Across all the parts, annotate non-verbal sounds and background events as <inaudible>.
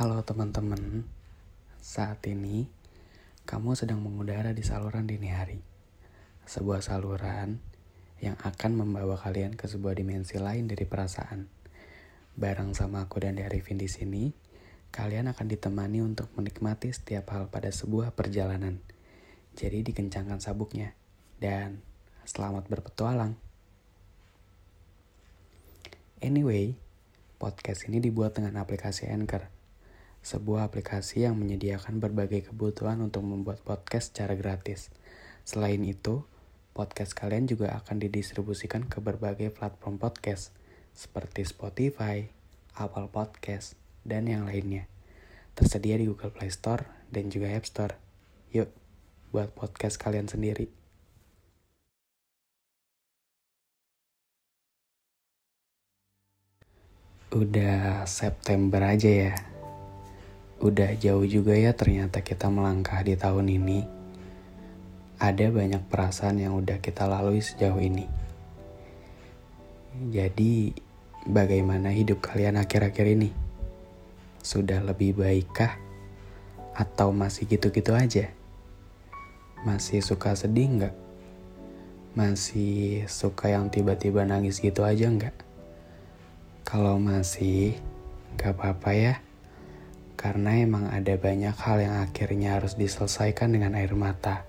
Halo teman-teman, saat ini kamu sedang mengudara di saluran dini hari. Sebuah saluran yang akan membawa kalian ke sebuah dimensi lain dari perasaan. Bareng sama aku dan Arifin di sini, kalian akan ditemani untuk menikmati setiap hal pada sebuah perjalanan. Jadi dikencangkan sabuknya dan selamat berpetualang. Anyway, podcast ini dibuat dengan aplikasi Anchor, sebuah aplikasi yang menyediakan berbagai kebutuhan untuk membuat podcast secara gratis. Selain itu, podcast kalian juga akan didistribusikan ke berbagai platform podcast seperti Spotify, Apple Podcast, dan yang lainnya. Tersedia di Google Play Store dan juga App Store. Yuk, buat podcast kalian sendiri. Udah September aja ya. Udah jauh juga ya ternyata kita melangkah di tahun ini. Ada banyak perasaan yang udah kita lalui sejauh ini. Jadi, bagaimana hidup kalian akhir-akhir ini? Sudah lebih baikkah? Atau masih gitu-gitu aja? Masih suka sedih nggak? Masih suka yang tiba-tiba nangis gitu aja nggak? Kalau masih, gak apa-apa ya. Karena emang ada banyak hal yang akhirnya harus diselesaikan dengan air mata.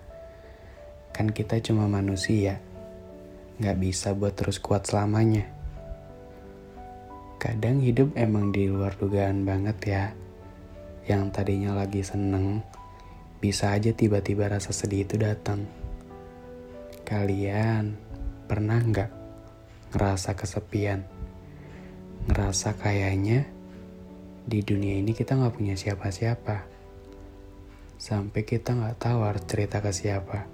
Kan kita cuma manusia, gak bisa buat terus kuat selamanya. Kadang hidup emang di luar dugaan banget ya. Yang tadinya lagi seneng, bisa aja tiba-tiba rasa sedih itu datang. Kalian pernah nggak ngerasa kesepian? ngerasa kayaknya di dunia ini kita nggak punya siapa-siapa. Sampai kita nggak tahu harus cerita ke siapa.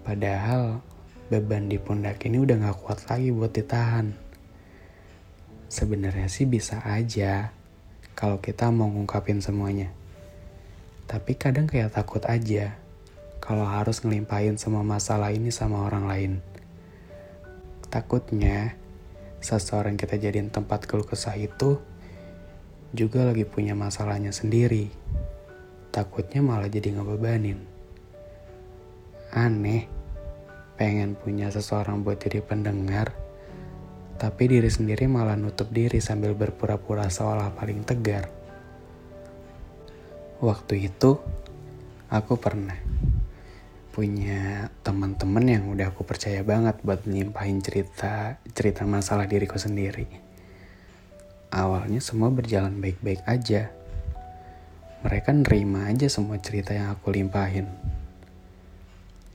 Padahal beban di pundak ini udah nggak kuat lagi buat ditahan. Sebenarnya sih bisa aja kalau kita mau ngungkapin semuanya. Tapi kadang kayak takut aja kalau harus ngelimpahin semua masalah ini sama orang lain. Takutnya seseorang kita jadiin tempat keluh kesah itu juga lagi punya masalahnya sendiri. Takutnya malah jadi ngebebanin. Aneh, pengen punya seseorang buat jadi pendengar, tapi diri sendiri malah nutup diri sambil berpura-pura seolah paling tegar. Waktu itu, aku pernah punya teman-teman yang udah aku percaya banget buat nyimpahin cerita cerita masalah diriku sendiri. Awalnya semua berjalan baik-baik aja. Mereka nerima aja semua cerita yang aku limpahin.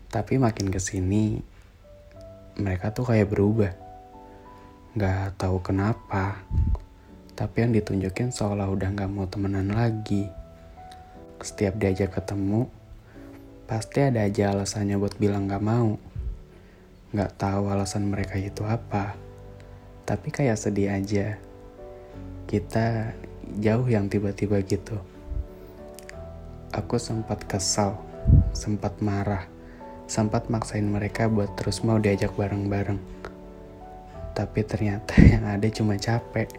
Tapi makin ke sini, mereka tuh kayak berubah. Gak tahu kenapa. Tapi yang ditunjukin seolah udah gak mau temenan lagi. Setiap diajak ketemu, pasti ada aja alasannya buat bilang gak mau. Gak tahu alasan mereka itu apa. Tapi kayak sedih aja. Kita jauh yang tiba-tiba gitu. Aku sempat kesal, sempat marah, sempat maksain mereka buat terus mau diajak bareng-bareng. Tapi ternyata <laughs> yang ada cuma capek.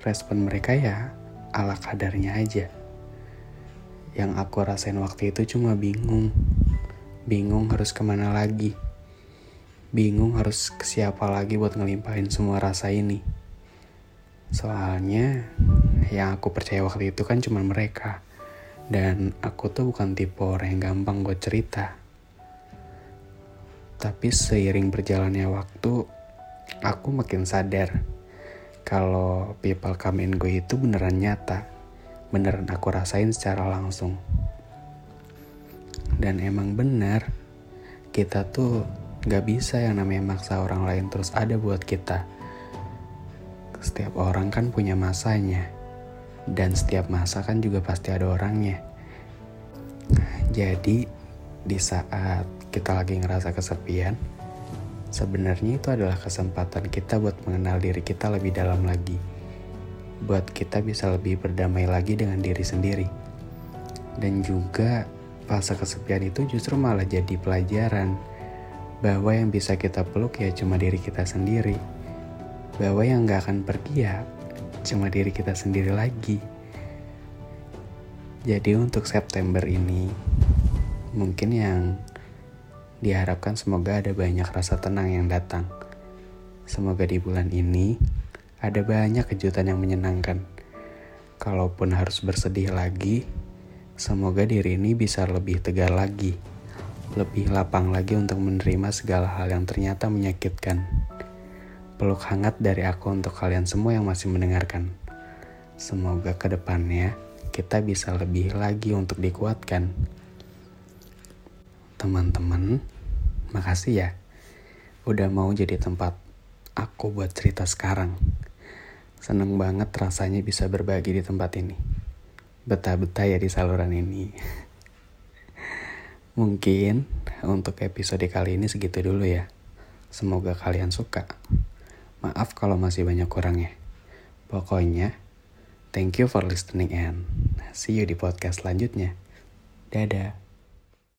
Respon mereka ya ala kadarnya aja. Yang aku rasain waktu itu cuma bingung. Bingung harus ke mana lagi. Bingung harus ke siapa lagi buat ngelimpahin semua rasa ini. Soalnya yang aku percaya waktu itu kan cuma mereka. Dan aku tuh bukan tipe orang yang gampang buat cerita. Tapi seiring berjalannya waktu, aku makin sadar kalau people come and go itu beneran nyata beneran aku rasain secara langsung. Dan emang bener, kita tuh gak bisa yang namanya maksa orang lain terus ada buat kita. Setiap orang kan punya masanya, dan setiap masa kan juga pasti ada orangnya. Jadi, di saat kita lagi ngerasa kesepian, sebenarnya itu adalah kesempatan kita buat mengenal diri kita lebih dalam lagi buat kita bisa lebih berdamai lagi dengan diri sendiri. Dan juga fase kesepian itu justru malah jadi pelajaran bahwa yang bisa kita peluk ya cuma diri kita sendiri. Bahwa yang gak akan pergi ya cuma diri kita sendiri lagi. Jadi untuk September ini mungkin yang diharapkan semoga ada banyak rasa tenang yang datang. Semoga di bulan ini ada banyak kejutan yang menyenangkan. Kalaupun harus bersedih lagi, semoga diri ini bisa lebih tegar lagi, lebih lapang lagi untuk menerima segala hal yang ternyata menyakitkan. Peluk hangat dari aku untuk kalian semua yang masih mendengarkan. Semoga ke depannya kita bisa lebih lagi untuk dikuatkan. Teman-teman, makasih ya udah mau jadi tempat aku buat cerita sekarang. Seneng banget rasanya bisa berbagi di tempat ini. Betah-betah ya di saluran ini. <laughs> Mungkin untuk episode kali ini segitu dulu ya. Semoga kalian suka. Maaf kalau masih banyak kurangnya. Pokoknya, Thank you for listening and see you di podcast selanjutnya. Dadah.